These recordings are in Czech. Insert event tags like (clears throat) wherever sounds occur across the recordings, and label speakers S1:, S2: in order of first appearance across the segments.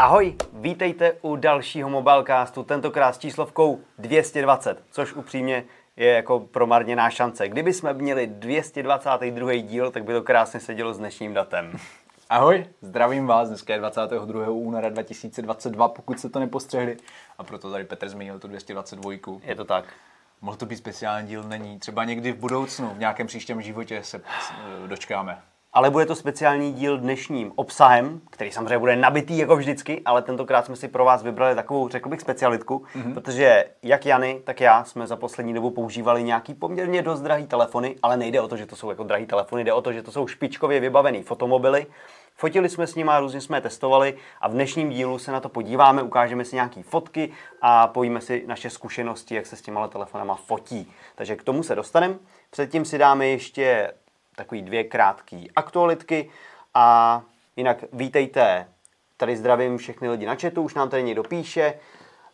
S1: Ahoj, vítejte u dalšího Mobilecastu, tentokrát s číslovkou 220, což upřímně je jako promarněná šance. Kdyby jsme měli 222. díl, tak by to krásně sedělo s dnešním datem. (laughs)
S2: Ahoj, zdravím vás, dneska je 22. února 2022, pokud jste to nepostřehli. A proto tady Petr zmínil tu 222.
S1: Je to tak.
S2: Mohl to být speciální díl, není. Třeba někdy v budoucnu, v nějakém příštím životě se eh, dočkáme.
S1: Ale bude to speciální díl dnešním obsahem, který samozřejmě bude nabitý jako vždycky, ale tentokrát jsme si pro vás vybrali takovou, řekl bych, specialitku, mm-hmm. protože jak Jany, tak já jsme za poslední dobu používali nějaký poměrně dost drahý telefony, ale nejde o to, že to jsou jako drahý telefony, jde o to, že to jsou špičkově vybavený fotomobily. Fotili jsme s nimi, různě jsme je testovali a v dnešním dílu se na to podíváme, ukážeme si nějaké fotky a povíme si naše zkušenosti, jak se s těma telefonama fotí. Takže k tomu se dostaneme. Předtím si dáme ještě takový dvě krátké aktualitky a jinak vítejte, tady zdravím všechny lidi na chatu, už nám tady někdo píše,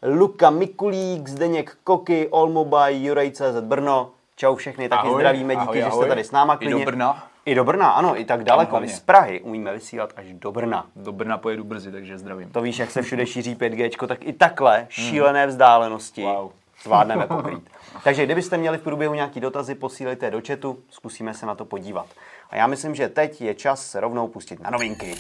S1: Luka Mikulík, Zdeněk Koky, Olmobaj, Jurej.cz Brno, čau všechny, taky ahoj, zdravíme, díky, ahoj, že jste tady s náma.
S2: Klidně. I do Brna.
S1: I do Brna, ano, i tak daleko. Z Prahy umíme vysílat až do Brna.
S2: Do Brna pojedu brzy, takže zdravím.
S1: To víš, jak se všude šíří 5G, tak i takhle šílené vzdálenosti wow. Zvládneme pokrýt. Takže kdybyste měli v průběhu nějaký dotazy, posílejte do chatu, zkusíme se na to podívat. A já myslím, že teď je čas se rovnou pustit na novinky.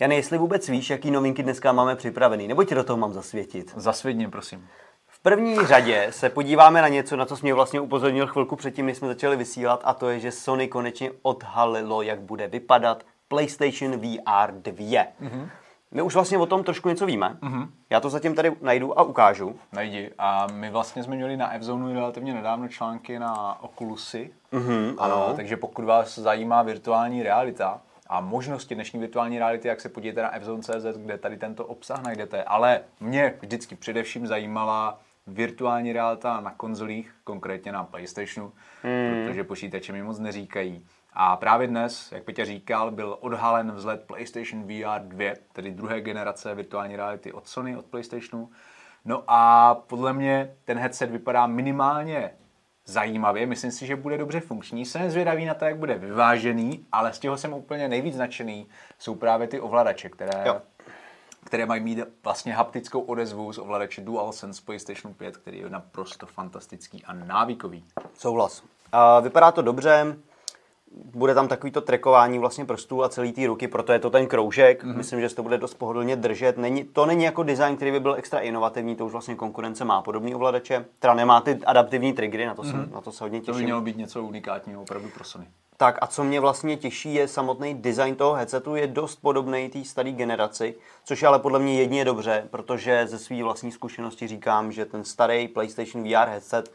S1: Jane, jestli vůbec víš, jaký novinky dneska máme připravený, nebo ti do toho mám zasvětit?
S2: Zasvětně, prosím.
S1: V první řadě se podíváme na něco, na co jsi mě vlastně upozornil chvilku předtím, než jsme začali vysílat, a to je, že Sony konečně odhalilo, jak bude vypadat PlayStation VR 2. Mm-hmm. My už vlastně o tom trošku něco víme. Mm-hmm. Já to zatím tady najdu a ukážu.
S2: Najdi. A my vlastně jsme měli na F-Zone relativně nedávno články na Oculusy. Mm-hmm, ano. A, takže pokud vás zajímá virtuální realita a možnosti dnešní virtuální reality, jak se podívejte na fzone.cz, kde tady tento obsah najdete. Ale mě vždycky především zajímala virtuální realita na konzolích, konkrétně na PlayStationu, mm. protože počítače mi moc neříkají. A právě dnes, jak Petě říkal, byl odhalen vzhled PlayStation VR 2, tedy druhé generace virtuální reality od Sony, od PlayStationu. No a podle mě ten headset vypadá minimálně zajímavě, myslím si, že bude dobře funkční. Jsem zvědavý na to, jak bude vyvážený, ale z těho jsem úplně nejvíc nadšený, jsou právě ty ovladače, které, jo. které mají mít vlastně haptickou odezvu z ovladače DualSense PlayStation 5, který je naprosto fantastický a návykový.
S1: Souhlas. Uh, vypadá to dobře, bude tam takovýto trekování vlastně prstů a celý té ruky, proto je to ten kroužek. Mm-hmm. Myslím, že se to bude dost pohodlně držet. Není, to není jako design, který by byl extra inovativní, to už vlastně konkurence má podobný ovladače. Teda nemá ty adaptivní triggery, na to, mm-hmm. jsem, mhm. na to se hodně těším.
S2: To by mělo být něco unikátního opravdu pro Sony.
S1: Tak a co mě vlastně těší je samotný design toho headsetu je dost podobný té staré generaci, což je ale podle mě jedině dobře, protože ze své vlastní zkušenosti říkám, že ten starý PlayStation VR headset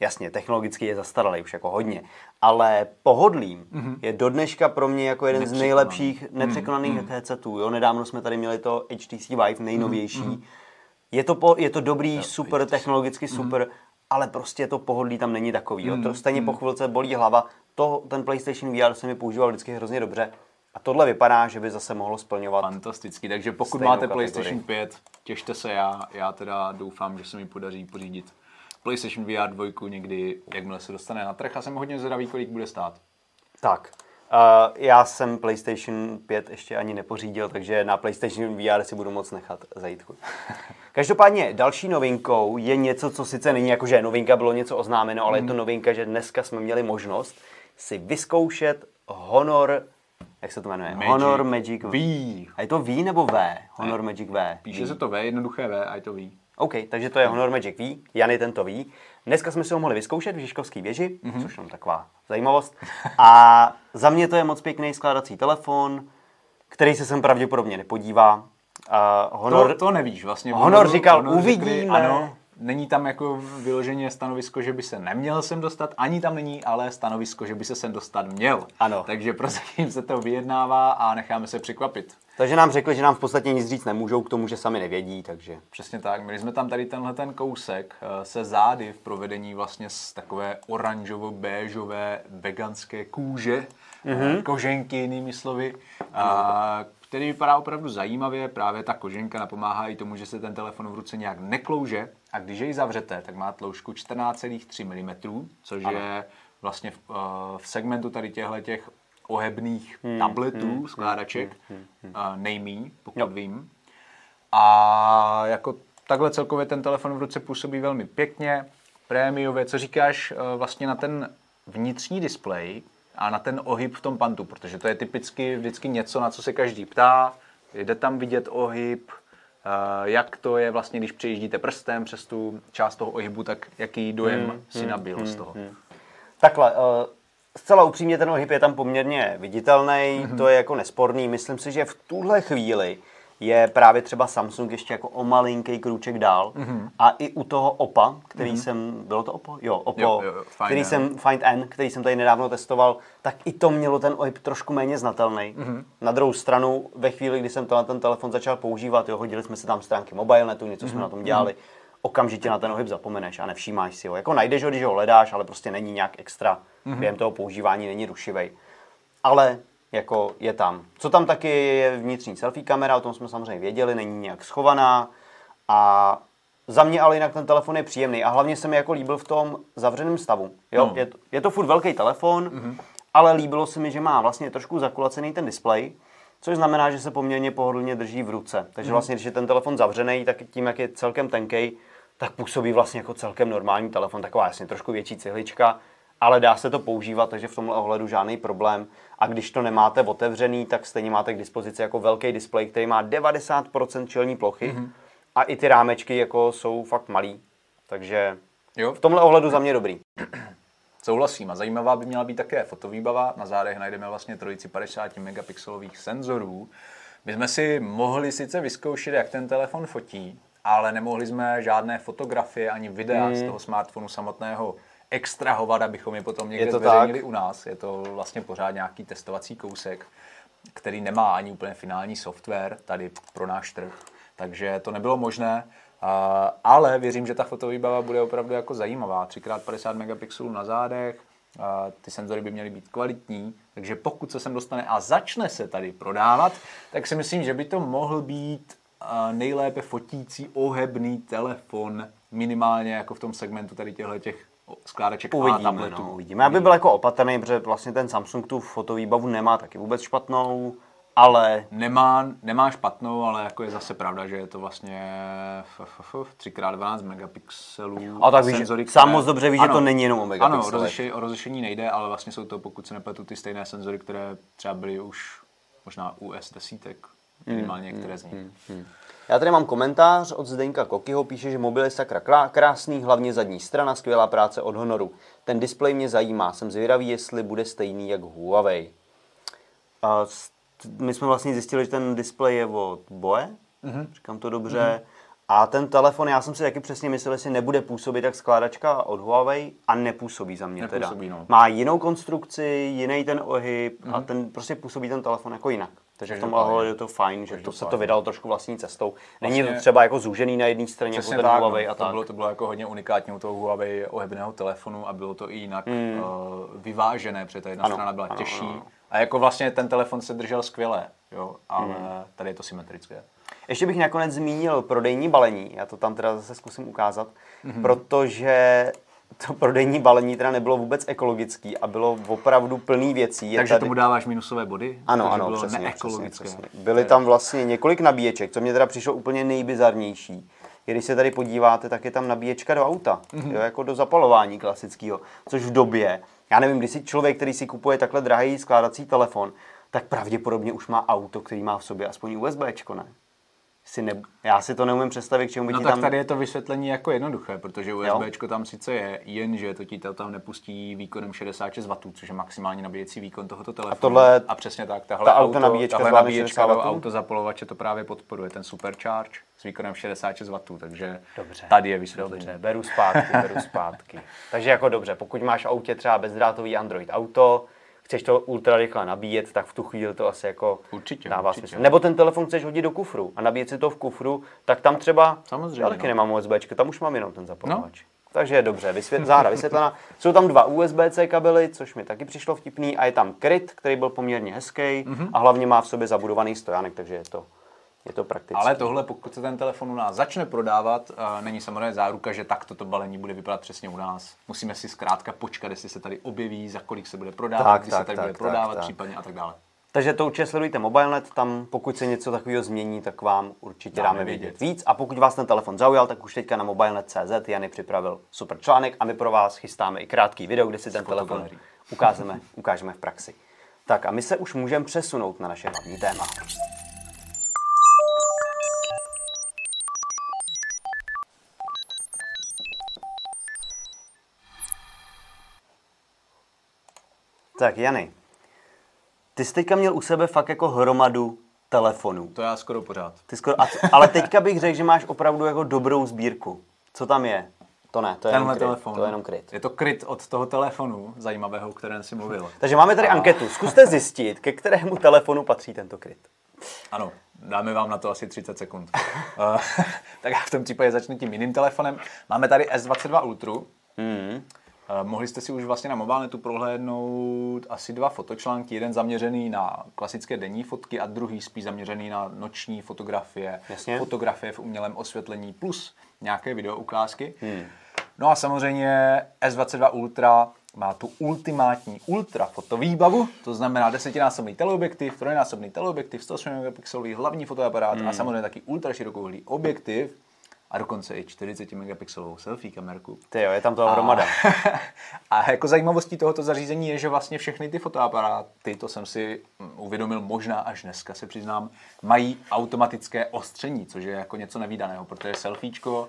S1: Jasně, technologicky je zastaralý už jako hodně, ale pohodlím mm-hmm. je do dneška pro mě jako jeden z nejlepších nepřekonaných mm-hmm. headsetů. Jo? Nedávno jsme tady měli to HTC Vive, nejnovější. Mm-hmm. Je, to po, je to dobrý, no, super, technologicky mm-hmm. super, ale prostě to pohodlí tam není takový. Jo? To mhm, stejně mm-hmm. po chvilce bolí hlava. To, ten PlayStation VR se mi používal vždycky hrozně dobře. A tohle vypadá, že by zase mohlo splňovat.
S2: Fantastický. Takže pokud máte kategorii. PlayStation 5, těšte se já. Já teda doufám, že se mi podaří pořídit PlayStation VR 2 někdy, jakmile se dostane na trh a jsem hodně zvědavý, kolik bude stát.
S1: Tak, Uh, já jsem PlayStation 5 ještě ani nepořídil, takže na PlayStation VR si budu moc nechat zajít chuť. (laughs) Každopádně další novinkou je něco, co sice není jako, že novinka bylo něco oznámeno, ale je to hmm. novinka, že dneska jsme měli možnost si vyzkoušet Honor, jak se to jmenuje?
S2: Magic
S1: Honor Magic
S2: V.
S1: A je to V nebo V? Honor ne. Magic V.
S2: Píše v. se to V, jednoduché V a je to V.
S1: OK, takže to je Honor Magic V, Jany tento ví. Dneska jsme si ho mohli vyzkoušet v Žižkovské věži, mm-hmm. což je taková zajímavost. A za mě to je moc pěkný skládací telefon, který se sem pravděpodobně nepodívá.
S2: Uh, Honor, to, to nevíš vlastně.
S1: Honor, Honor říkal, Honor uvidíme. Řekli,
S2: ano, Není tam jako vyloženě stanovisko, že by se neměl sem dostat, ani tam není ale stanovisko, že by se sem dostat měl.
S1: Ano.
S2: Takže prozatím se to vyjednává a necháme se překvapit.
S1: Takže nám řekli, že nám v podstatě nic říct nemůžou k tomu, že sami nevědí, takže...
S2: Přesně tak. Měli jsme tam tady tenhle ten kousek eh, se zády v provedení vlastně z takové oranžovo-béžové veganské kůže, mm-hmm. koženky jinými slovy, a, který vypadá opravdu zajímavě. Právě ta koženka napomáhá i tomu, že se ten telefon v ruce nějak neklouže a když jej zavřete, tak má tloušku 14,3 mm, což ano. je vlastně v, v segmentu tady těchto těch ohebných hmm, tabletů, hmm, skládaček, hmm, hmm, hmm. Uh, nejmí, pokud jo. vím. A jako takhle celkově ten telefon v ruce působí velmi pěkně, prémiově. Co říkáš uh, vlastně na ten vnitřní displej a na ten ohyb v tom pantu, protože to je typicky vždycky něco, na co se každý ptá, jde tam vidět ohyb, uh, jak to je vlastně, když přejíždíte prstem přes tu část toho ohybu, tak jaký dojem hmm, si hmm, nabil hmm, z toho? Hmm.
S1: Takhle, uh, zcela upřímně ten ohyb je tam poměrně viditelný, hmm. to je jako nesporný. Myslím si, že v tuhle chvíli je právě třeba Samsung ještě jako o malinký krůček dál. Mm-hmm. A i u toho OPA, který mm-hmm. jsem, bylo to OPO? Jo, OPO, jo, jo, který N. jsem, Find N, který jsem tady nedávno testoval, tak i to mělo ten ohyb trošku méně znatelný. Mm-hmm. Na druhou stranu, ve chvíli, kdy jsem to na ten telefon začal používat, jo, hodili jsme si tam stránky mobilenetu, něco mm-hmm. jsme mhm. na tom dělali, okamžitě na ten ohyb zapomeneš a nevšímáš si ho. Jako najdeš ho, když ho hledáš, ale prostě není nějak extra mm-hmm. během toho používání, není rušivej. Ale jako je tam. Co tam taky je vnitřní selfie kamera, o tom jsme samozřejmě věděli, není nějak schovaná a za mě ale jinak ten telefon je příjemný a hlavně se mi jako líbil v tom zavřeném stavu. Jo, no. je, to, je to furt velký telefon, mm-hmm. ale líbilo se mi, že má vlastně trošku zakulacený ten displej, což znamená, že se poměrně pohodlně drží v ruce. Takže mm-hmm. vlastně, když je ten telefon zavřený, tak tím, jak je celkem tenký, tak působí vlastně jako celkem normální telefon, taková jasně trošku větší cihlička, ale dá se to používat, takže v tomhle ohledu žádný problém. A když to nemáte otevřený, tak stejně máte k dispozici jako velký displej, který má 90% čelní plochy mm-hmm. a i ty rámečky jako jsou fakt malý. Takže jo. v tomhle ohledu za mě dobrý. (clears throat)
S2: Souhlasím a zajímavá by měla být také fotovýbava. Na zádech najdeme vlastně trojici 50 megapixelových senzorů. My jsme si mohli sice vyzkoušet, jak ten telefon fotí, ale nemohli jsme žádné fotografie ani videa mm. z toho smartphonu samotného extrahovat, abychom je potom někde je to zveřejnili tak. u nás. Je to vlastně pořád nějaký testovací kousek, který nemá ani úplně finální software tady pro náš trh. Takže to nebylo možné, ale věřím, že ta fotovýbava bude opravdu jako zajímavá. 3x50 megapixelů na zádech, ty senzory by měly být kvalitní, takže pokud se sem dostane a začne se tady prodávat, tak si myslím, že by to mohl být nejlépe fotící ohebný telefon, minimálně jako v tom segmentu tady těchto těch skládaček
S1: uvidíme, a tabletů. No, uvidíme. Já bych byl jako opatrný, protože vlastně ten Samsung tu fotovýbavu nemá taky vůbec špatnou, ale...
S2: Nemá, nemá špatnou, ale jako je zase pravda, že je to vlastně 3x12 megapixelů.
S1: A tak víš, senzory, které... sám moc dobře víš, že to není jenom o megapixelech.
S2: Ano, o rozlišení, o rozlišení nejde, ale vlastně jsou to, pokud se nepletu, ty stejné senzory, které třeba byly už možná US desítek, minimálně hmm, některé z nich. Hmm, hmm.
S1: Já tady mám komentář od Zdeňka Kokyho, píše, že mobil je sakra krásný, hlavně zadní strana, skvělá práce od Honoru. Ten displej mě zajímá, jsem zvědavý, jestli bude stejný jak Huawei. A my jsme vlastně zjistili, že ten displej je od Boe, mm-hmm. říkám to dobře, mm-hmm. A ten telefon, já jsem si taky přesně myslel, jestli nebude působit jak skládačka od Huawei a nepůsobí za mě nepůsobí, teda. No. Má jinou konstrukci, jiný ten ohyb mm-hmm. a ten prostě působí ten telefon jako jinak. Takže v tom ohledu je to fajn, že to se to vydalo trošku vlastní cestou. Není vlastně, to třeba jako zúžený na jedné straně jako ten tak, Huawei a
S2: to tak. Bylo, to bylo jako hodně unikátní u toho Huawei ohebného telefonu a bylo to i jinak mm. uh, vyvážené, protože ta jedna ano, strana byla ano, těžší. Ano. A jako vlastně ten telefon se držel skvěle, jo, ale mm. tady je to symetrické.
S1: Ještě bych nakonec zmínil prodejní balení, já to tam teda zase zkusím ukázat, mm-hmm. protože to prodejní balení teda nebylo vůbec ekologický a bylo opravdu plný věcí.
S2: Je Takže tady... tomu dáváš minusové body?
S1: Ano, ano, přesně, neekologické. Přesně, přesně. Byly tam vlastně několik nabíječek, co mě teda přišlo úplně nejbizarnější. Když se tady podíváte, tak je tam nabíječka do auta, mm-hmm. jo, jako do zapalování klasického, což v době, já nevím, když si člověk, který si kupuje takhle drahý skládací telefon, tak pravděpodobně už má auto, který má v sobě aspoň USBčko, ne? Si ne, já si to neumím představit, k čemu by
S2: no
S1: ti
S2: tak
S1: tam...
S2: tady je to vysvětlení jako jednoduché, protože USB tam sice je, jenže to ti tam nepustí výkonem 66 W, což je maximální nabíjecí výkon tohoto telefonu. A, tohle, a přesně tak, tahle
S1: ta auto, nabíječka tahle nabíječka
S2: auto zapalovače to právě podporuje, ten supercharge s výkonem 66 W, takže dobře, tady je vysvětlení.
S1: Dobře, beru zpátky, beru zpátky. (laughs) takže jako dobře, pokud máš autě třeba bezdrátový Android auto, chceš to ultra rychle nabíjet, tak v tu chvíli to asi jako
S2: určitě,
S1: dává
S2: určitě.
S1: smysl. Nebo ten telefon chceš hodit do kufru a nabíjet si to v kufru, tak tam třeba, Samozřejmě, já taky no. nemám USB, tam už mám jenom ten zapalovač. No. Takže je dobře, vysvět, zára vysvětlena. (laughs) Jsou tam dva USB-C kabely, což mi taky přišlo vtipný, a je tam kryt, který byl poměrně hezký mm-hmm. a hlavně má v sobě zabudovaný stojánek, takže je to Je to praktické.
S2: Ale tohle, pokud se ten telefon u nás začne prodávat, uh, není samozřejmě záruka, že takto to balení bude vypadat přesně u nás. Musíme si zkrátka počkat, jestli se tady objeví, za kolik se bude prodávat,
S1: Tak,
S2: kdy
S1: tak,
S2: se tady
S1: tak,
S2: bude
S1: tak,
S2: prodávat,
S1: tak.
S2: případně a tak dále.
S1: Takže to určitě sledujte MobileNet, tam pokud se něco takového změní, tak vám určitě dáme,
S2: Dáme vědět.
S1: vědět víc. A pokud vás ten telefon zaujal, tak už teďka na mobilenet.cz Jany připravil super článek a my pro vás chystáme i krátký video, kde si ten telefon ukážeme, ukážeme v praxi. Tak a my se už můžeme přesunout na naše hlavní téma. Tak Jany, ty jsi teďka měl u sebe fakt jako hromadu telefonů.
S2: To já skoro pořád.
S1: Ty skoro, a, ale teďka bych řekl, že máš opravdu jako dobrou sbírku. Co tam je? To ne, to je jenom
S2: Tenhle
S1: kryt.
S2: telefon.
S1: To je jenom kryt.
S2: Je to kryt od toho telefonu zajímavého, o kterém jsi mluvil.
S1: Takže máme tady anketu. Zkuste zjistit, ke kterému telefonu patří tento kryt.
S2: Ano, dáme vám na to asi 30 sekund. Eh, (laughs) tak já v tom případě začnu tím jiným telefonem. Máme tady S22 Ultra.
S1: Mm.
S2: Eh, Mohli jste si už vlastně na mobilnetu prohlédnout asi dva fotočlánky, jeden zaměřený na klasické denní fotky a druhý spíš zaměřený na noční fotografie,
S1: Jasně.
S2: fotografie v umělém osvětlení plus nějaké video ukázky. Hmm. No a samozřejmě S22 Ultra má tu ultimátní ultra fotovýbavu, to znamená desetinásobný teleobjektiv, trojnásobný teleobjektiv, 108 megapixelový hlavní fotoaparát a samozřejmě taky ultra širokouhlý objektiv a dokonce i 40 megapixelovou selfie kamerku.
S1: Ty jo, je tam toho hromada. (laughs)
S2: A jako zajímavostí tohoto zařízení je, že vlastně všechny ty fotoaparáty, to jsem si mm, uvědomil možná až dneska, se přiznám, mají automatické ostření, což je jako něco nevýdaného, protože selfiečko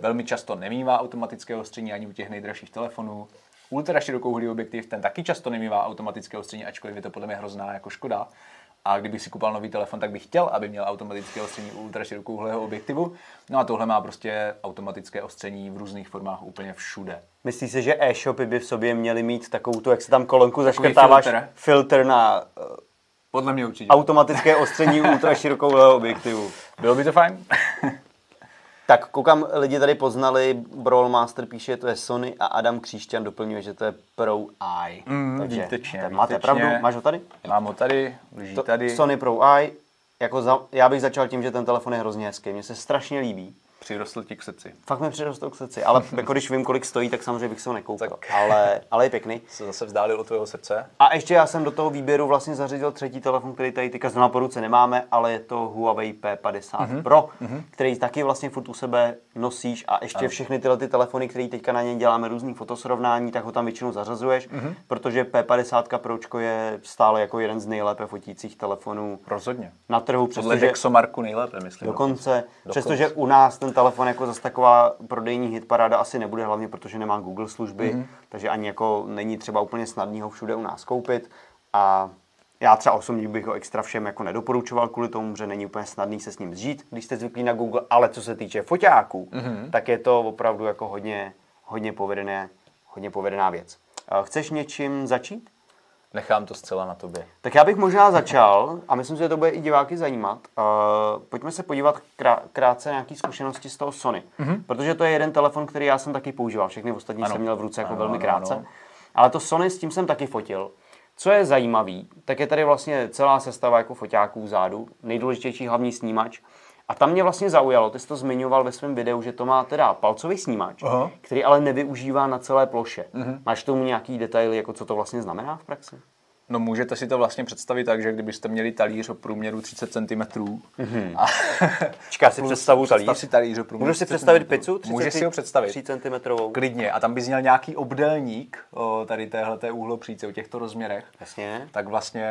S2: velmi často nemývá automatické ostření ani u těch nejdražších telefonů. Ultra širokouhlý objektiv, ten taky často nemývá automatické ostření, ačkoliv je to podle mě hrozná jako škoda. A kdybych si kupoval nový telefon, tak bych chtěl, aby měl automatické ostření u ultra širokouhlého objektivu. No a tohle má prostě automatické ostření v různých formách úplně všude.
S1: Myslíš si, že e-shopy by v sobě měly mít takovou tu, jak se tam kolonku zaškrtáváš,
S2: filtr.
S1: filtr na
S2: Podle mě určitě.
S1: automatické ostření (laughs) ultra širokouhlého objektivu.
S2: Bylo by to fajn? (laughs)
S1: Tak koukám, lidi tady poznali, Brawl Master píše, to je Sony a Adam Kříšťan doplňuje, že to je Pro Eye.
S2: Mm,
S1: Takže
S2: výtečně,
S1: tak máte
S2: výtečně.
S1: pravdu, máš ho tady?
S2: Mám ho tady, leží
S1: To,
S2: tady.
S1: Sony Pro Eye, jako za, já bych začal tím, že ten telefon je hrozně hezký, mně se strašně líbí.
S2: Přirostl ti k srdci.
S1: Fakt mi přirostl k srdci, ale jako když vím, kolik stojí, tak samozřejmě bych se ho nekoupil,
S2: Tak.
S1: ale, ale je pěkný.
S2: Se zase vzdálil od tvého srdce.
S1: A ještě já jsem do toho výběru vlastně zařadil třetí telefon, který tady teďka zrovna po ruce nemáme, ale je to Huawei P50 mm-hmm. Pro, mm-hmm. který taky vlastně furt u sebe nosíš a ještě ano. všechny tyhle ty telefony, které teďka na ně děláme různý fotosrovnání, tak ho tam většinou zařazuješ, mm-hmm. protože P50 Pročko je stále jako jeden z nejlépe fotících telefonů
S2: Rozhodně.
S1: na trhu,
S2: Podle
S1: přestože
S2: Dexomarku nejlépe, myslím.
S1: dokonce, přestože u nás ten telefon jako zase taková prodejní hitparáda asi nebude, hlavně protože nemá Google služby, mm-hmm. takže ani jako není třeba úplně snadný ho všude u nás koupit a já třeba osobně bych ho extra všem jako nedoporučoval kvůli tomu, že není úplně snadný se s ním zžít, když jste zvyklí na Google, ale co se týče foťáků, mm-hmm. tak je to opravdu jako hodně, hodně povedené, hodně povedená věc. Eh, Chceš něčím začít?
S2: Nechám to zcela na tobě.
S1: Tak já bych možná začal, a myslím si, že to bude i diváky zajímat. Uh, pojďme se podívat krá- krátce na nějaké zkušenosti z toho Sony. Mm-hmm. Protože to je jeden telefon, který já jsem taky používal. Všechny ostatní
S2: Ano.
S1: jsem měl v ruce jako
S2: Ano,
S1: velmi
S2: ano,
S1: krátce.
S2: ano.
S1: Ale to Sony s tím jsem taky fotil. Co je zajímavý, tak je tady vlastně celá sestava jako foťáků vzadu, nejdůležitější hlavní snímač. A tam mě vlastně zaujalo, ty jsi to zmiňoval ve svém videu, že to má teda palcový snímač,
S2: Aha.
S1: který ale nevyužívá na celé ploše. Mm-hmm. Máš tomu nějaký detaily, jako co to vlastně znamená v praxi?
S2: No můžete si to vlastně představit tak, že kdybyste měli talíř o průměru 30 cm. Mm-hmm. A (laughs)
S1: Čeká si představu talíř.
S2: Představ si talíř o průměru
S1: Můžeš si
S2: 30
S1: představit pizzu? 30
S2: Můžeš si ho představit.
S1: 3 cm.
S2: Klidně. A tam bys měl nějaký obdélník o, tady téhleté úhlopříce, o těchto rozměrech.
S1: Jasně.
S2: tak vlastně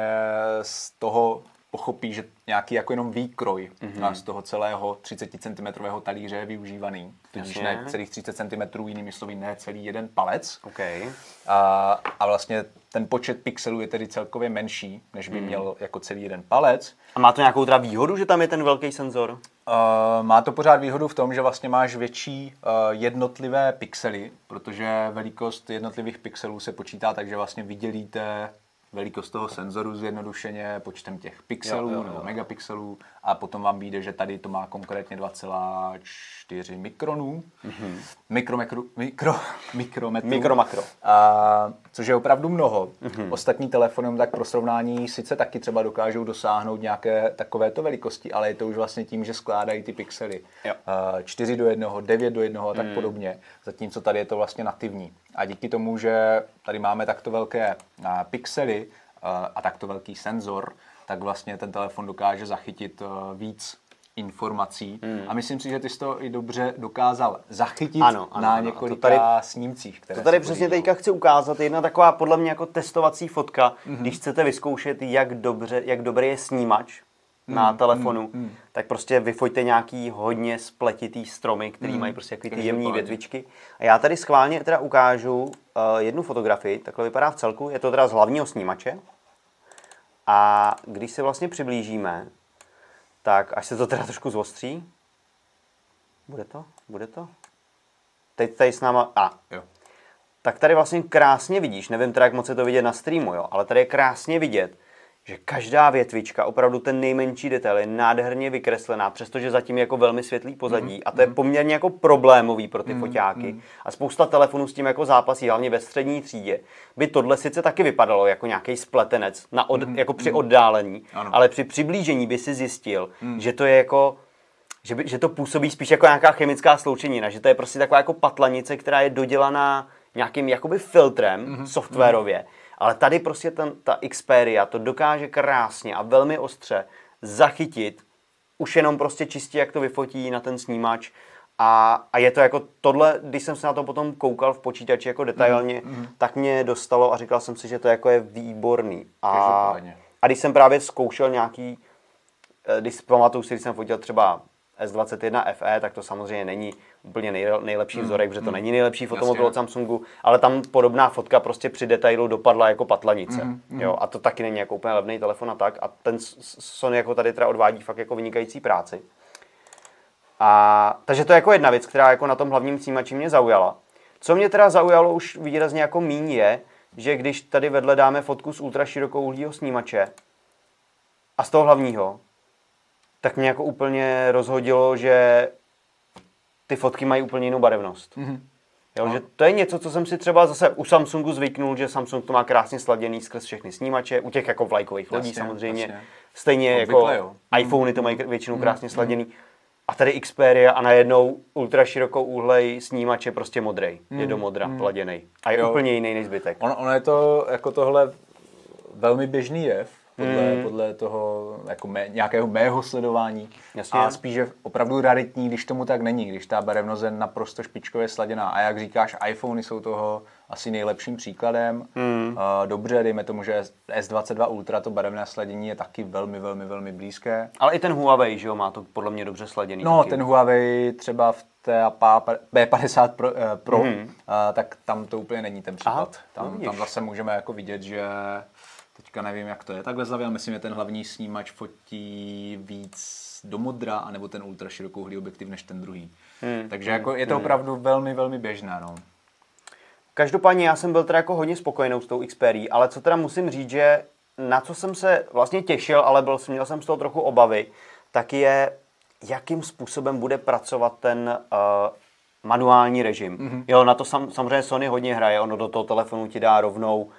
S2: z toho pochopí, že nějaký jako jenom výkroj mm-hmm. z toho celého 30 cm talíře je využívaný. Tudíž ne celých 30 cm, jinými slovy ne celý jeden palec.
S1: OK.
S2: A, a vlastně ten počet pixelů je tedy celkově menší, než by měl jako celý jeden palec.
S1: A má to nějakou teda výhodu, že tam je ten velký senzor?
S2: Uh, má to pořád výhodu v tom, že vlastně máš větší uh, jednotlivé pixely, protože velikost jednotlivých pixelů se počítá tak, že vlastně vydělíte velikost toho senzoru zjednodušeně počtem těch pixelů
S1: Jo, jo, jo.
S2: nebo megapixelů a potom vám vyjde, že tady to má konkrétně 2,4 mikronů. Mm-hmm. Mikro, (laughs) mikro, mikro, mikrometrů.
S1: Mikro, makro.
S2: A, což je opravdu mnoho. Mm-hmm. Ostatní telefony tak pro srovnání sice taky třeba dokážou dosáhnout nějaké takovéto velikosti, ale je to už vlastně tím, že skládají ty pixely. Jo. 4 do 1, 9 do 1 a tak mm. podobně, zatímco tady je to vlastně nativní. A díky tomu, že tady máme takto velké pixely a takto velký senzor, tak vlastně ten telefon dokáže zachytit víc informací. Hmm. A myslím si, že ty jsi to i dobře dokázal zachytit ano, ano, na ano. několika tady, snímcích.
S1: Které to tady přesně teďka chci ukázat. Jedna taková podle mě jako testovací fotka, mm-hmm. když chcete vyzkoušet, jak, dobře, jak dobrý je snímač mm, na telefonu, mm, mm. tak prostě vyfoďte nějaký hodně spletitý stromy, který mm, mají prostě jaký ty jemné větvičky. A já tady schválně teda ukážu uh, jednu fotografii, takhle vypadá v celku, je to teda z hlavního snímače. A když se vlastně přiblížíme, tak až se to teda trošku zostří. Bude to? Bude to? Teď tady s náma... A. Jo. Tak tady vlastně krásně vidíš, nevím teda, jak moc je to vidět na streamu, jo, ale tady je krásně vidět, že každá větvička, opravdu ten nejmenší detail je nádherně vykreslená, přestože zatím je jako velmi světlý pozadí. Mm, a to je mhm. poměrně jako problémový pro ty mm, foťáky. Mm. A spousta telefonů s tím jako zápasí, hlavně ve střední třídě. By tohle sice taky vypadalo jako nějaký spletenec na od, mm, jako při mm. oddálení, ano. ale při přiblížení by si zjistil, mm. že to je jako že, by, že to působí spíš jako nějaká chemická sloučenina, že to je prostě taková jako patlanice, která je dodělaná nějakým jakoby filtrem mm-hmm. softwarově. Mm-hmm ale tady prostě ten, ta Xperia to dokáže krásně a velmi ostře zachytit už jenom prostě čistě, jak to vyfotí na ten snímač. A, a je to jako tohle, když jsem se na to potom koukal v počítači jako detailně, mm-hmm. tak mě dostalo a říkal jsem si, že to jako je výborný. A, a když jsem právě zkoušel nějaký, eh, když pamatuju si, když jsem fotil třeba S21 FE, tak to samozřejmě není úplně nejlepší mm, vzorek, protože to mm, není nejlepší fotomobil od Samsungu, ale tam podobná fotka prostě při detailu dopadla jako patlanice. Mm, mm. Jo, a to taky není jako úplně levný telefon a tak. A ten Sony jako tady teda odvádí fakt jako vynikající práci. A, takže to je jako jedna věc, která jako na tom hlavním snímači mě zaujala. Co mě teda zaujalo už výrazně jako míň je, že když tady vedle dáme fotku z ultra širokouhlého snímače a z toho hlavního, tak mě jako úplně rozhodilo, že ty fotky mají úplně jinou barevnost. Mm-hmm. Jo, no. že to je něco, co jsem si třeba zase u Samsungu zvyknul, že Samsung to má krásně sladěný skrz všechny snímače, u těch jako vlajkových lodí samozřejmě. Jasně. Stejně Obvykle, jako jo. iPhony to mají mhm. většinou krásně mm. sladěný. A tady Xperia a najednou ultra širokou úhlej snímač je prostě modrý. Mm. Je do modra, mm. A je jo. úplně jiný než zbytek.
S2: Ono, ono je to jako tohle velmi běžný jev, podle, mm. podle toho jako mé, nějakého mého sledování. Jasně. A spíš je opravdu raritní, když tomu tak není, když ta barevnost je naprosto špičkově sladěná. A jak říkáš, iPhony jsou toho asi nejlepším příkladem. Mm. Uh, dobře, dejme tomu, že S22 Ultra, to barevné sladění je taky velmi, velmi, velmi blízké.
S1: Ale i ten Huawei, že jo, má to podle mě dobře sladěný.
S2: No, taky. ten Huawei třeba v té B50 Pro, uh, Pro mm. uh, tak tam to úplně není ten případ. Aha, tam, tam zase můžeme jako vidět, že Teďka nevím, jak to je takhle zlavě, ale myslím, že ten hlavní snímač fotí víc do modra, anebo ten ultra širokouhlý objektiv než ten druhý. Hmm. Takže jako je to hmm. opravdu velmi, velmi běžné. No.
S1: Každopádně já jsem byl teda jako hodně spokojený s tou Xperia, ale co teda musím říct, že na co jsem se vlastně těšil, ale byl, měl jsem z toho trochu obavy, tak je, jakým způsobem bude pracovat ten uh, manuální režim. Mm-hmm. Jo, na to sam, samozřejmě Sony hodně hraje, ono do toho telefonu ti dá rovnou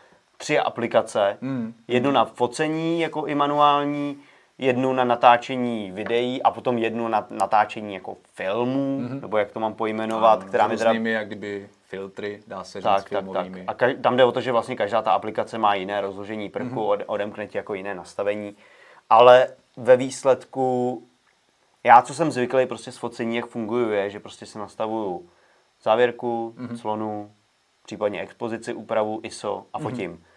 S1: tři aplikace. Mm. Jednu na focení jako i manuální, jednu na natáčení videí a potom jednu na natáčení jako filmů, mm-hmm. nebo jak to mám pojmenovat,
S2: a, která mi teda... jak kdyby filtry, dá se říct tak.
S1: Tak, tak. A tam jde o to, že vlastně každá ta aplikace má jiné rozložení prvku, mm-hmm. odemkne ti jako jiné nastavení, ale ve výsledku já, co jsem zvyklý prostě s focení, jak funguju, je, že prostě si nastavuju závěrku, mm-hmm. clonu, případně expozici, úpravu, ISO a fotím. Mm-hmm.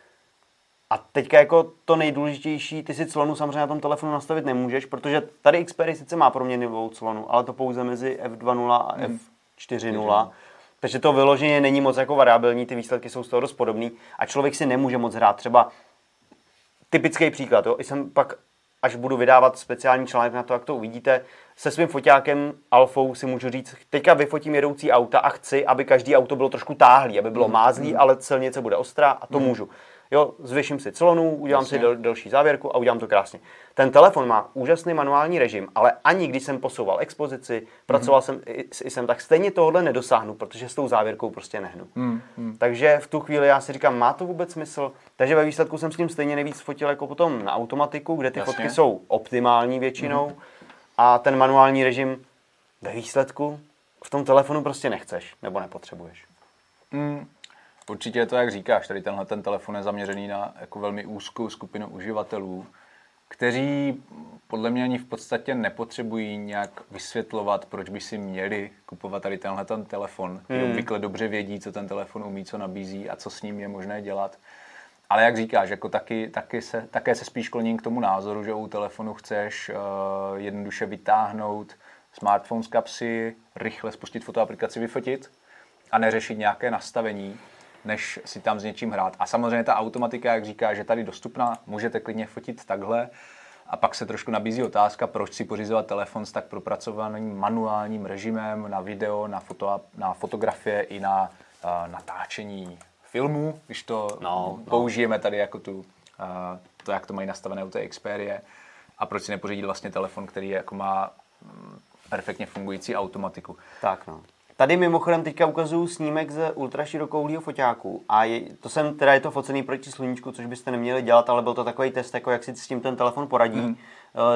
S1: A teďka jako to nejdůležitější, ty si clonu samozřejmě na tom telefonu nastavit nemůžeš, protože tady Xperia sice má proměnlivou clonu, ale to pouze mezi F2.0 a mm. F4.0. Takže to vyloženě není moc jako variabilní, ty výsledky jsou z toho dost podobný a člověk si nemůže moc hrát. Třeba typický příklad, jo, jsem pak, až budu vydávat speciální článek na to, jak to uvidíte, se svým foťákem Alfou si můžu říct, teďka vyfotím jedoucí auta a chci, aby každý auto bylo trošku táhlý, aby bylo mm. mázlý, mm. ale celnice bude ostrá a to mm. můžu Jo, zvyším si clonu, udělám Jasně. si del, delší závěrku a udělám to krásně. Ten telefon má úžasný manuální režim, ale ani když jsem posouval expozici, mm-hmm. pracoval jsem s ISem, tak stejně tohle nedosáhnu, protože s tou závěrkou prostě nehnu. Mm-hmm. Takže v tu chvíli já si říkám, má to vůbec smysl? Takže ve výsledku jsem s tím stejně nejvíc fotil jako potom na automatiku, kde ty Jasně. fotky jsou optimální většinou mm-hmm. a ten manuální režim ve výsledku v tom telefonu prostě nechceš nebo nepotřebuješ.
S2: Mm, určitě je to, jak říkáš, tady tenhle ten telefon je zaměřený na jako velmi úzkou skupinu uživatelů, kteří podle mě ani v podstatě nepotřebují nějak vysvětlovat, proč by si měli kupovat tady tenhle ten telefon. Hmm. Obvykle dobře vědí, co ten telefon umí, co nabízí a co s ním je možné dělat. Ale jak říkáš, jako taky, taky se, také se spíš kloním k tomu názoru, že u telefonu chceš uh, jednoduše vytáhnout smartphone z kapsy, rychle spustit fotoaplikaci, vyfotit a neřešit nějaké nastavení, než si tam s něčím hrát. A samozřejmě ta automatika, jak říká, že tady dostupná, můžete klidně fotit takhle. A pak se trošku nabízí otázka, proč si pořizovat telefon s tak propracovaným manuálním režimem na video, na, foto, na fotografie i na uh, natáčení filmů, když to no, no. použijeme tady jako tu, uh, to, jak to mají nastavené u té Xperie. A proč si nepořídit vlastně telefon, který jako má mm, perfektně fungující automatiku.
S1: Tak no. Tady mimochodem teďka ukazuju snímek z ultraširokouhlého foťáku a je, to jsem, teda je to focený proti sluníčku, což byste neměli dělat, ale byl to takový test, jako jak si s tím ten telefon poradí. Mm.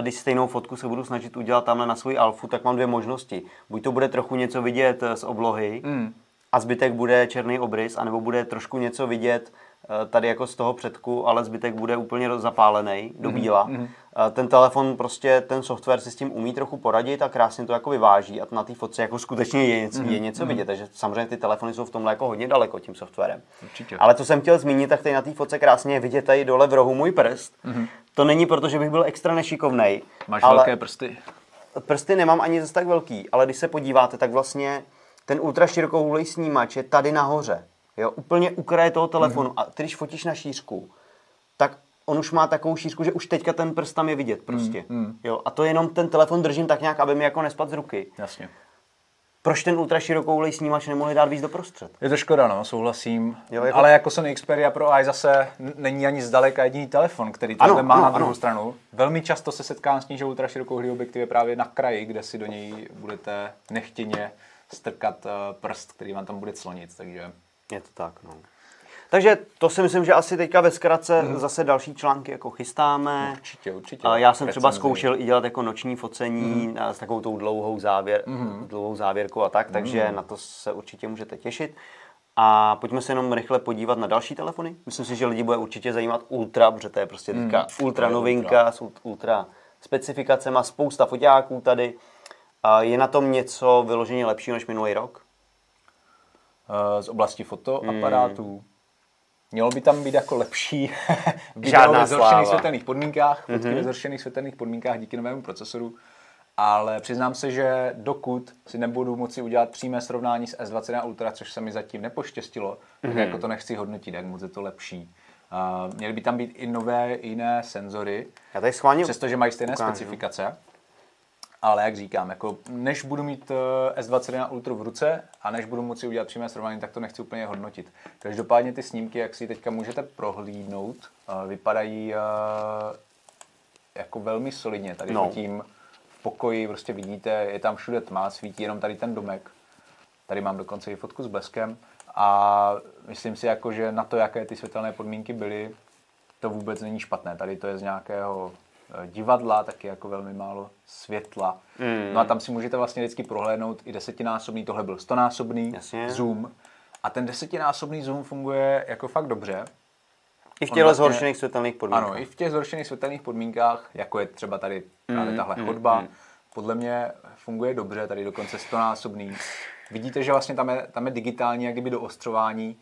S1: Když stejnou fotku se budu snažit udělat tamhle na svoji alfu, tak mám dvě možnosti. Buď to bude trochu něco vidět z oblohy mm. a zbytek bude černý obrys, anebo bude trošku něco vidět Eh, tady jako z toho předku, ale zbytek bude úplně zapálený do mhm, bíla. Mm-hmm. Ten telefon prostě, ten software si s tím umí trochu poradit a krásně to jako vyváží a na té fotce jako skutečně je něco, mm-hmm. je něco mm-hmm. vidět, takže samozřejmě ty telefony jsou v tomhle jako hodně daleko tím softwarem. Určitě. Ale co jsem chtěl zmínit, tak tady na té fotce krásně je vidět tady dole v rohu můj prst. Mm-hmm. To není proto, že bych byl extra nešikovnej.
S2: Máš ale velké prsty?
S1: Prsty nemám ani zase tak velký, ale když se podíváte, tak vlastně ten ultra širokouhlý snímač je tady nahoře. Jo, úplně u kraje toho telefonu. Mm. A ty, když fotíš na šířku, tak on už má takovou šířku, že už teďka ten prst tam je vidět prostě. Mm, mm. Jo, a to jenom ten telefon držím tak nějak, aby mi jako nespad z ruky.
S2: Jasně.
S1: Proč ten ultra širokoulej snímač nemohli dát víc doprostřed?
S2: Je to škoda, no, souhlasím. Jo, jako... Ale jako Sony Xperia Pro i zase není ani zdaleka jediný telefon, který to má ano, na druhou ano. stranu. Velmi často se setkám s tím, že ultra širokouhlý objektiv je právě na kraji, kde si do něj budete nechtěně strkat eh, prst, který vám tam bude clonit, takže
S1: je to tak, no. Takže to si myslím, že asi teďka ve zkratce mm. zase další články jako chystáme.
S2: Určitě, určitě.
S1: Já jsem třeba zkoušel i dělat jako noční focení mm. s takovou tou dlouhou, závěr, mm. dlouhou závěrkou a tak, mm. takže na to se určitě můžete těšit. A pojďme se jenom rychle podívat na další telefony. Myslím si, že lidi bude určitě zajímat Ultra, protože to je prostě teďka mm. ultra novinka ultra. s ultra specifikacemi, spousta foťáků tady. Je na tom něco vyloženě lepšího než minulý rok?
S2: Z oblasti fotoaparátů. Hmm. Mělo by tam být jako lepší (laughs)
S1: video ve
S2: zhoršených světelných podmínkách, fotky mm-hmm. ve zhoršených světelných podmínkách díky novému procesoru, ale přiznám se, že dokud si nebudu moci udělat přímé srovnání s S21 Ultra, což se mi zatím nepoštěstilo, mm-hmm. tak mhm. jako to nechci hodnotit, jak moc je to lepší. Uh, měly by tam být i nové jiné senzory,
S1: Já tady schválně
S2: přestože mají stejné ukážu. specifikace. Ale jak říkám, jako než budu mít eh, S21 Ultra v ruce a než budu moci udělat přímé srovnání, tak to nechci úplně hodnotit. Každopádně ty snímky, jak si teďka můžete prohlídnout, eh, vypadají eh, jako velmi solidně. Tady no. tím v pokoji prostě vidíte, je tam všude tma, svítí jenom tady ten domek. Tady mám dokonce i fotku s bleskem a myslím si, jako, že na to, jaké ty světelné podmínky byly, to vůbec není špatné. Tady to je z nějakého divadla, taky jako velmi málo světla. Mm. No a tam si můžete vlastně vždycky prohlédnout i desetinásobný, tohle byl stonásobný Jasně. zoom. A ten desetinásobný zoom funguje jako fakt dobře.
S1: I v těch vlastně, zhoršených světelných podmínkách.
S2: Ano, i v těch zhoršených světelných podmínkách, jako je třeba tady právě mm, tahle mm, chodba, mm. podle mě funguje dobře, tady dokonce stonásobný. Vidíte, že vlastně tam je, tam je digitální jak kdyby do ostřování,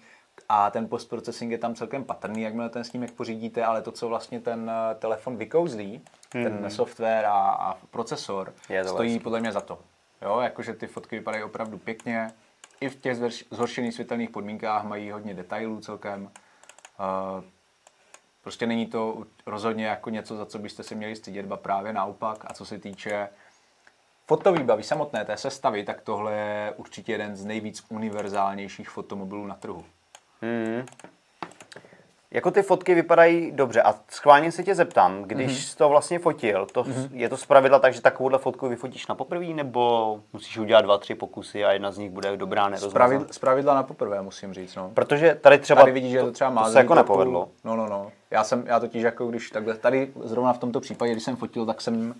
S2: a ten postprocessing je tam celkem patrný, jakmile ten snímek pořídíte, ale to, co vlastně ten eh, telefon vykouzlí, mm-hmm. ten software a, a procesor, je to stojí vlastně. podle mě za to. Jo, jakože ty fotky vypadají opravdu pěkně, i v těch zhoršených světelných podmínkách mají hodně detailů celkem. Uh, prostě není to rozhodně jako něco, za co byste si měli stydět, ba právě naopak. A co se týče fotovýbavy samotné té sestavy, tak tohle je určitě jeden z nejvíc univerzálnějších fotomobilů na trhu. Hmm.
S1: Jako ty fotky vypadají dobře a schválně se tě zeptám, když mm-hmm. jsi to vlastně fotil, to, mm-hmm. je to zpravidla tak, že takovouhle fotku vyfotíš na poprvé, nebo musíš udělat dva, tři pokusy a jedna z nich bude dobrá, nerozmazaná?
S2: Zpravidla na poprvé, musím říct. No.
S1: Protože tady třeba
S2: tady vidíš, že to třeba má
S1: to se jako nepovedlo.
S2: No, no, no. Já jsem, já totiž jako když takhle, tady zrovna v tomto případě, když jsem fotil, tak jsem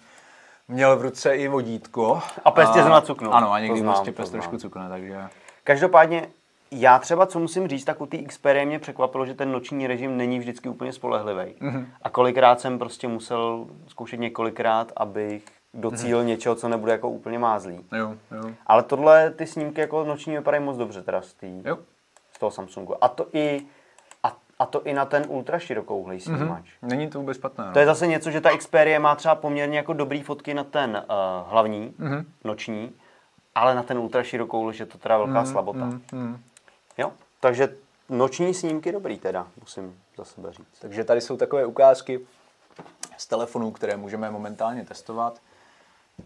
S2: měl v ruce i vodítko.
S1: A pes tě cuknul.
S2: Ano, a někdy prostě pes trošku cukne, takže...
S1: Každopádně já třeba, co musím říct, tak u té Xperia mě překvapilo, že ten noční režim není vždycky úplně spolehlivý. Mm-hmm. A kolikrát jsem prostě musel zkoušet několikrát, abych docílil mm-hmm. něčeho, co nebude jako úplně mázlý.
S2: Jo, jo.
S1: Ale tohle, ty snímky jako noční vypadají moc dobře teda z, tý,
S2: jo.
S1: z toho Samsungu. A to i a, a to i na ten ultra širokouhlej mhm. snímač.
S2: Mm-hmm. Není to vůbec špatné. No.
S1: To je zase něco, že ta Xperia má třeba poměrně jako dobrý fotky na ten uh, hlavní, mm-hmm. noční, ale na ten ultra širokou, že to teda velká mm, slabota. Mm, mm. Jo, takže noční snímky dobrý teda, musím za sebe říct.
S2: Takže tady jsou takové ukázky z telefonů, které můžeme momentálně testovat.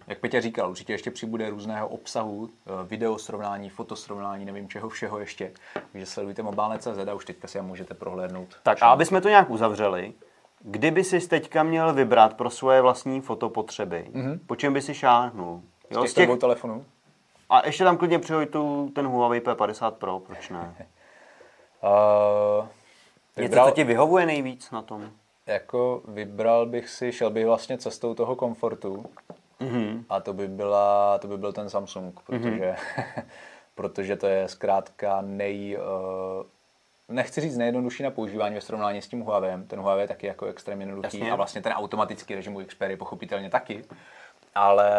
S2: Jak Petě říkal, určitě ještě přibude různého obsahu, eh, video srovnání, fotosrovnání, nevím čeho všeho ještě. Takže sledujte mobilné.cz a už teďka si je můžete prohlédnout.
S1: Tak a aby jsme to nějak uzavřeli, kdyby si teďka měl vybrat pro svoje vlastní fotopotřeby, mm-hmm. po čem by si šáhnul?
S2: Jo, z těch, těch telefonů?
S1: A ještě tam klidně přihoď tu, ten Huawei P50 Pro, proč ne? (laughs) uh, vybral, Něco, co ti vyhovuje nejvíc na tom?
S2: Jako vybral bych si, šel bych vlastně cestou toho komfortu mm-hmm. a to by, byla, to by byl ten Samsung, protože, mm-hmm. (laughs) protože to je zkrátka nej... Uh, nechci říct nejjednodušší na používání ve srovnání s tím Huawei. Ten Huawei je taky jako extrémně jednoduchý Jasně. a vlastně ten automatický režim u Xperia pochopitelně taky ale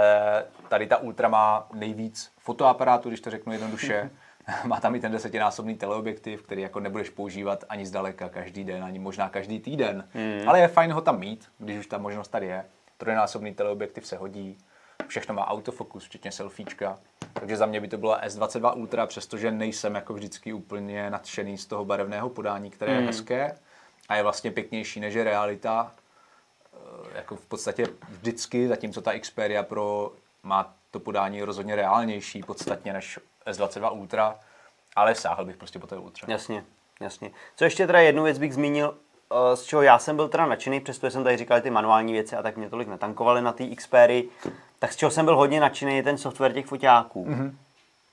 S2: tady ta Ultra má nejvíc fotoaparátů, když to řeknu jednoduše. (laughs) má tam i ten desetinásobný teleobjektiv, který jako nebudeš používat ani zdaleka každý den, ani možná každý týden. Mm. Ale je fajn ho tam mít, když už ta možnost tady je. Trojnásobný teleobjektiv se hodí, všechno má autofokus, včetně selfiečka. Takže za mě by to byla S22 Ultra, přestože nejsem jako vždycky úplně nadšený z toho barevného podání, které mm. je hmm. hezké a je vlastně pěknější než je realita, jako v podstatě vždycky, zatímco ta Xperia Pro má to podání rozhodně reálnější podstatně než S22 Ultra, ale sáhl bych prostě po té Ultra.
S1: Jasně, jasně. Co ještě teda jednu věc bych zmínil, eh, z čeho já jsem byl teda nadšený, přestože jsem tady říkal ty manuální věci a tak mě tolik netankovali na té Xperii, tak z čeho jsem byl hodně nadšený je ten software těch foťáků. Mm-hmm.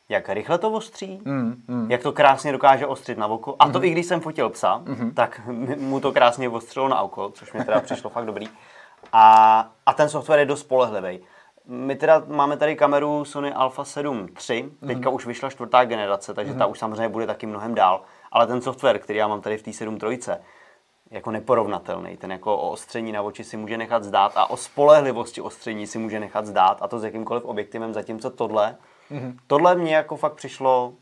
S1: Jak rychle to ostří, mm, mm. jak to krásně dokáže ostřit na oko. A to mm. i když jsem fotil psa, mm-hmm. tak (laughs) mu to krásně ostřilo na oko, což mi teda přišlo fakt dobrý. A, a ten software je dost spolehlivý. My teda máme tady kameru Sony Alpha 7 III, teďka mm-hmm. už vyšla čtvrtá generace, takže mm-hmm. ta už samozřejmě bude taky mnohem dál. Ale ten software, který já mám tady v té 7 trojce, jako neporovnatelný. Ten jako o ostření na oči si může nechat zdát a o spolehlivosti ostření si může nechat zdát a to s jakýmkoliv objektivem, zatímco tohle, mm-hmm. tohle mě jako fakt přišlo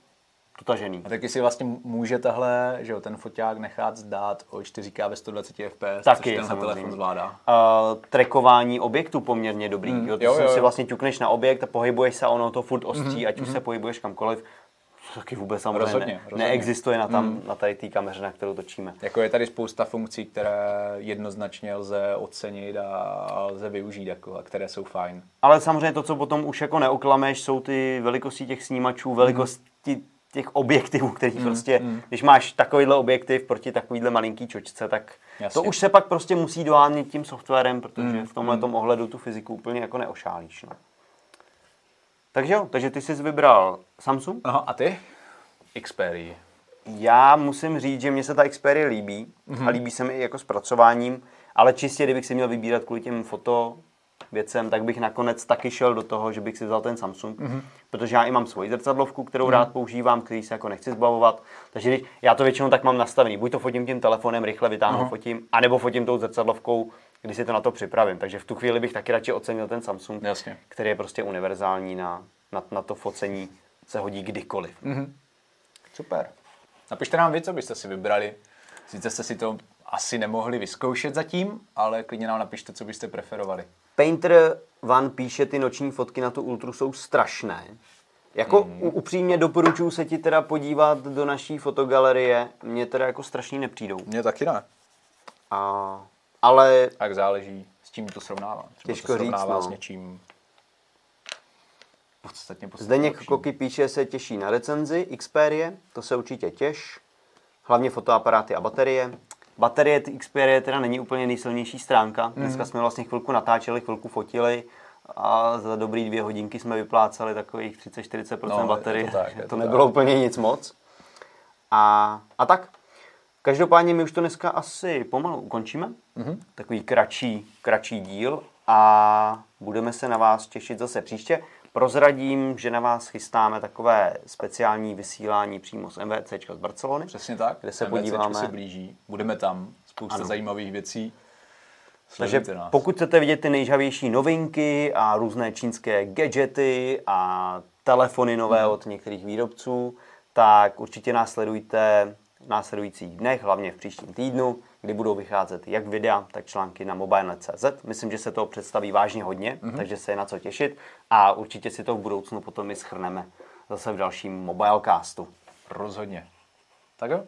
S1: dotažený.
S2: A taky si vlastně může tahle, že jo, ten foťák nechat zdát o 4K ve 120 fps,
S1: taky,
S2: což tenhle telefon zvládá.
S1: Uh, trekování objektu poměrně dobrý. Mm, jo, to jo, jo, jo. si vlastně ťukneš na objekt a pohybuješ se ono to furt ostří, mm, ať mm. už mhm. se pohybuješ kamkoliv. Taky vůbec samozřejmě rozhodně, ne, rozhodně. neexistuje na, tam, mm. na tady té kameře, na kterou točíme.
S2: Jako je tady spousta funkcí, které jednoznačně lze ocenit a lze využít, jako, a které jsou fajn.
S1: Ale samozřejmě to, co potom už jako neoklameš, jsou ty velikosti těch snímačů, velikosti mm těch objektivů, který mm, prostě, mm. když máš takovýhle objektiv proti takovýhle malinký čočce, tak Jasně. to už se pak prostě musí dohánět tím softwarem, protože mm, v tomhle mm. ohledu tu fyziku úplně jako neošálíš. No. Takže jo, takže ty jsi vybral Samsung.
S2: Aha, a ty? Xperia.
S1: Já musím říct, že mě se ta Xperia líbí mm-hmm. a líbí se mi i jako zpracováním, ale čistě, kdybych si měl vybírat kvůli těm foto věcem, tak bych nakonec taky šel do toho, že bych si vzal ten Samsung, mm-hmm. protože já i mám svoji zrcadlovku, kterou mm-hmm. rád používám, který se jako nechci zbavovat. Takže když, já to většinou tak mám nastavený, buď to fotím tím telefonem, rychle vytáhnu, mm-hmm. fotím, anebo fotím tou zrcadlovkou, když si to na to připravím. Takže v tu chvíli bych taky radši ocenil ten Samsung,
S2: Jasně.
S1: který je prostě univerzální na, na, na to focení, se hodí kdykoliv. Mm-hmm.
S2: Super. Napište nám vy, co byste si vybrali. Sice jste si to asi nemohli vyzkoušet zatím, ale klidně nám napište, co byste preferovali.
S1: Painter Van píše, ty noční fotky na tu Ultru jsou strašné. Jako mm. upřímně doporučuji se ti teda podívat do naší fotogalerie. Mně teda jako strašný nepřijdou.
S2: Mně taky ne.
S1: A, ale...
S2: Tak záleží, s čím to srovnává.
S1: Třeba těžko to srovnává říct,
S2: no. s něčím podstatně, podstatně
S1: Zdeněk lepším. Koky píše, se těší na recenzi Xperia, to se určitě těš. Hlavně fotoaparáty a baterie. Baterie Xperia teda není úplně nejsilnější stránka. Dneska jsme vlastně chvilku natáčeli, chvilku fotili a za dobrý dvě hodinky jsme vypláceli takových 30-40%
S2: No, je to
S1: baterie.
S2: tak,
S1: to,
S2: to
S1: nebylo
S2: tak.
S1: úplně nic moc. A, a tak. Každopádně my už to dneska asi pomalu ukončíme. Mm-hmm. Takový kratší, kratší díl a budeme se na vás těšit zase příště. Prozradím, že na vás chystáme takové speciální vysílání přímo z MVCčka z Barcelony.
S2: Přesně tak.
S1: Kde se
S2: MVCčko
S1: podíváme.
S2: se blíží. Budeme tam. Spousta
S1: Ano.
S2: zajímavých věcí.
S1: Takže
S2: Sledujte nás.
S1: pokud chcete vidět ty nejžavější novinky a různé čínské gadgety a telefony nové
S2: Mhm.
S1: od některých výrobců, tak určitě nás sledujte v následujících dnech, hlavně v příštím týdnu, kdy budou vycházet jak videa, tak články na mobile.cz. Myslím, že se toho představí vážně hodně,
S2: Mhm.
S1: takže se je na co těšit a určitě si to v budoucnu potom i schrneme zase v dalším mobilecastu.
S2: Rozhodně. Tak jo.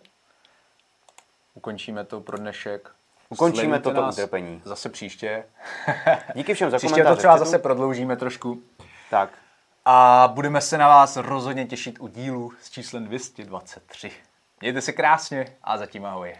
S2: Ukončíme to pro dnešek.
S1: Ukončíme
S2: Sledujte
S1: toto utrpení.
S2: Zase příště. (laughs)
S1: Díky všem za
S2: Příště
S1: komentáře.
S2: to třeba zase prodloužíme trošku.
S1: Tak,
S2: A budeme se na vás rozhodně těšit u dílu s číslem 223. Mějte se krásně a zatím ahoj.